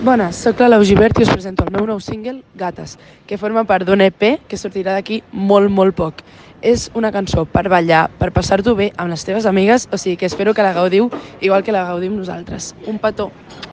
Bones, sóc la Lau Givert i us presento el meu nou single, Gates, que forma part d'un EP que sortirà d'aquí molt, molt poc. És una cançó per ballar, per passar-t'ho bé amb les teves amigues, o sigui que espero que la gaudiu igual que la gaudim nosaltres. Un petó!